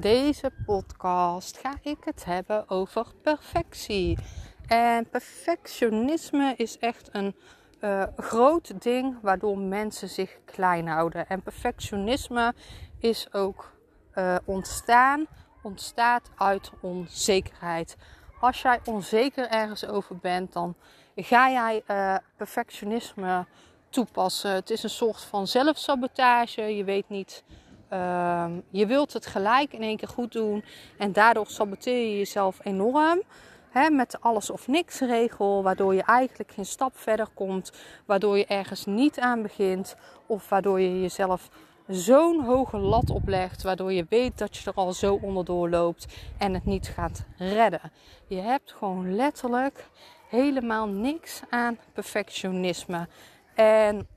Deze podcast ga ik het hebben over perfectie. En perfectionisme is echt een uh, groot ding waardoor mensen zich klein houden. En perfectionisme is ook uh, ontstaan, ontstaat uit onzekerheid. Als jij onzeker ergens over bent, dan ga jij uh, perfectionisme toepassen. Het is een soort van zelfsabotage. Je weet niet uh, je wilt het gelijk in één keer goed doen. En daardoor saboteer je jezelf enorm. Hè, met de alles of niks regel. Waardoor je eigenlijk geen stap verder komt. Waardoor je ergens niet aan begint. Of waardoor je jezelf zo'n hoge lat oplegt. Waardoor je weet dat je er al zo onderdoor loopt. En het niet gaat redden. Je hebt gewoon letterlijk helemaal niks aan perfectionisme. En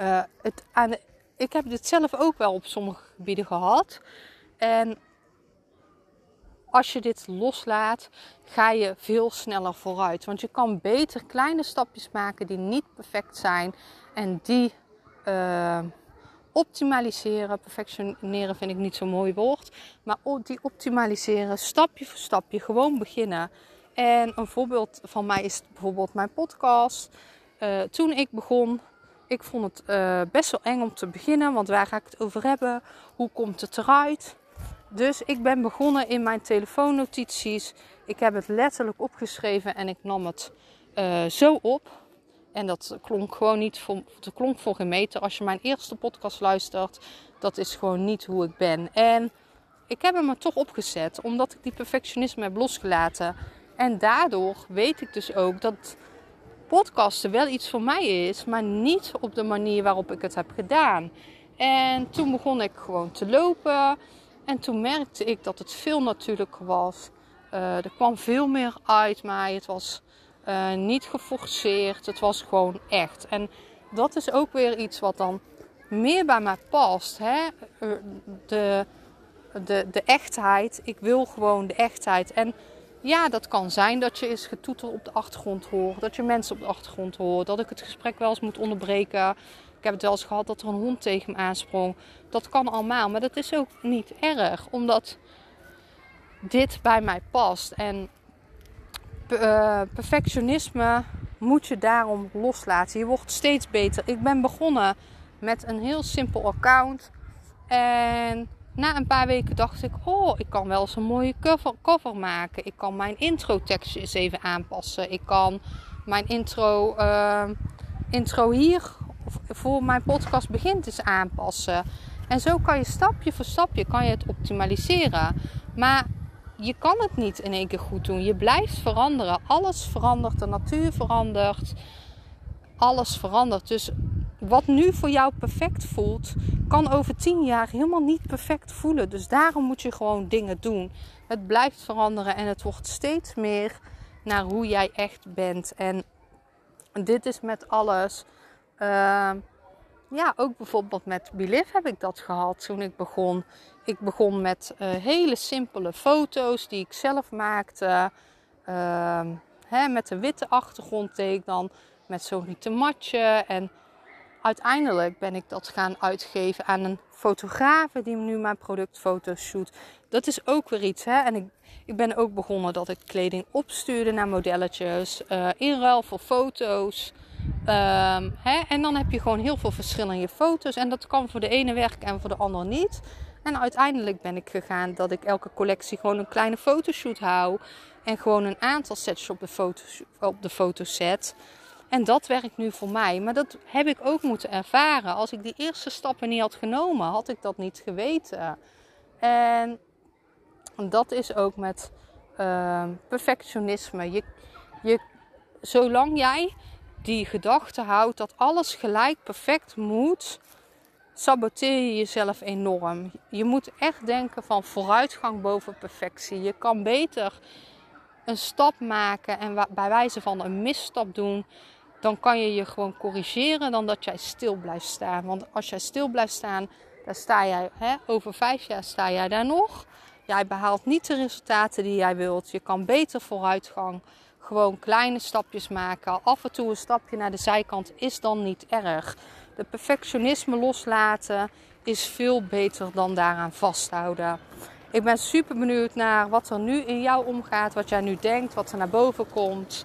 uh, het, aan de ik heb dit zelf ook wel op sommige gebieden gehad. En als je dit loslaat, ga je veel sneller vooruit. Want je kan beter kleine stapjes maken die niet perfect zijn en die uh, optimaliseren. Perfectioneren vind ik niet zo'n mooi woord, maar die optimaliseren stapje voor stapje, gewoon beginnen. En een voorbeeld van mij is bijvoorbeeld mijn podcast. Uh, toen ik begon, ik vond het uh, best wel eng om te beginnen, want waar ga ik het over hebben? Hoe komt het eruit? Dus ik ben begonnen in mijn telefoonnotities. Ik heb het letterlijk opgeschreven en ik nam het uh, zo op. En dat klonk gewoon niet voor, dat klonk voor. Als je mijn eerste podcast luistert, dat is gewoon niet hoe ik ben. En ik heb hem er toch opgezet, omdat ik die perfectionisme heb losgelaten. En daardoor weet ik dus ook dat podcasten wel iets voor mij is, maar niet op de manier waarop ik het heb gedaan. En toen begon ik gewoon te lopen. En toen merkte ik dat het veel natuurlijker was. Uh, er kwam veel meer uit mij. Het was uh, niet geforceerd. Het was gewoon echt. En dat is ook weer iets wat dan meer bij mij past. Hè? Eh, de, de, de echtheid. Ik wil gewoon de echtheid. En ja, dat kan zijn dat je eens getoeter op de achtergrond hoort. Dat je mensen op de achtergrond hoort. Dat ik het gesprek wel eens moet onderbreken. Ik heb het wel eens gehad dat er een hond tegen me aansprong. Dat kan allemaal. Maar dat is ook niet erg. Omdat dit bij mij past. En uh, perfectionisme moet je daarom loslaten. Je wordt steeds beter. Ik ben begonnen met een heel simpel account. En na een paar weken dacht ik, oh, ik kan wel eens een mooie cover, cover maken. Ik kan mijn intro tekstje eens even aanpassen. Ik kan mijn intro, uh, intro hier voor mijn podcast begint eens aanpassen. En zo kan je stapje voor stapje kan je het optimaliseren. Maar je kan het niet in één keer goed doen. Je blijft veranderen. Alles verandert. De natuur verandert. Alles verandert. Dus wat nu voor jou perfect voelt, kan over tien jaar helemaal niet perfect voelen. Dus daarom moet je gewoon dingen doen. Het blijft veranderen en het wordt steeds meer naar hoe jij echt bent. En dit is met alles. Uh, ja, ook bijvoorbeeld met Belief heb ik dat gehad toen ik begon. Ik begon met uh, hele simpele foto's die ik zelf maakte. Uh, hè, met een witte achtergrond deed ik dan met zo'n rieten matje. En uiteindelijk ben ik dat gaan uitgeven aan een fotograaf die nu mijn productfoto's shoot. Dat is ook weer iets. Hè? En ik, ik ben ook begonnen dat ik kleding opstuurde naar modelletjes. Uh, in ruil voor foto's. Um, hè? En dan heb je gewoon heel veel verschillende foto's. En dat kan voor de ene werken en voor de andere niet. En uiteindelijk ben ik gegaan dat ik elke collectie gewoon een kleine fotoshoot hou. En gewoon een aantal sets op de, foto's, op de foto's zet. En dat werkt nu voor mij. Maar dat heb ik ook moeten ervaren. Als ik die eerste stappen niet had genomen, had ik dat niet geweten. En dat is ook met uh, perfectionisme. Je, je, zolang jij die gedachte houdt dat alles gelijk perfect moet, saboteer je jezelf enorm. Je moet echt denken van vooruitgang boven perfectie. Je kan beter een stap maken en bij wijze van een misstap doen, dan kan je je gewoon corrigeren dan dat jij stil blijft staan. Want als jij stil blijft staan, dan sta jij hè, over vijf jaar sta jij daar nog. Jij behaalt niet de resultaten die jij wilt. Je kan beter vooruitgang. Gewoon kleine stapjes maken. Af en toe een stapje naar de zijkant is dan niet erg. De perfectionisme loslaten is veel beter dan daaraan vasthouden. Ik ben super benieuwd naar wat er nu in jou omgaat, wat jij nu denkt, wat er naar boven komt.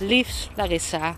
Liefs Larissa.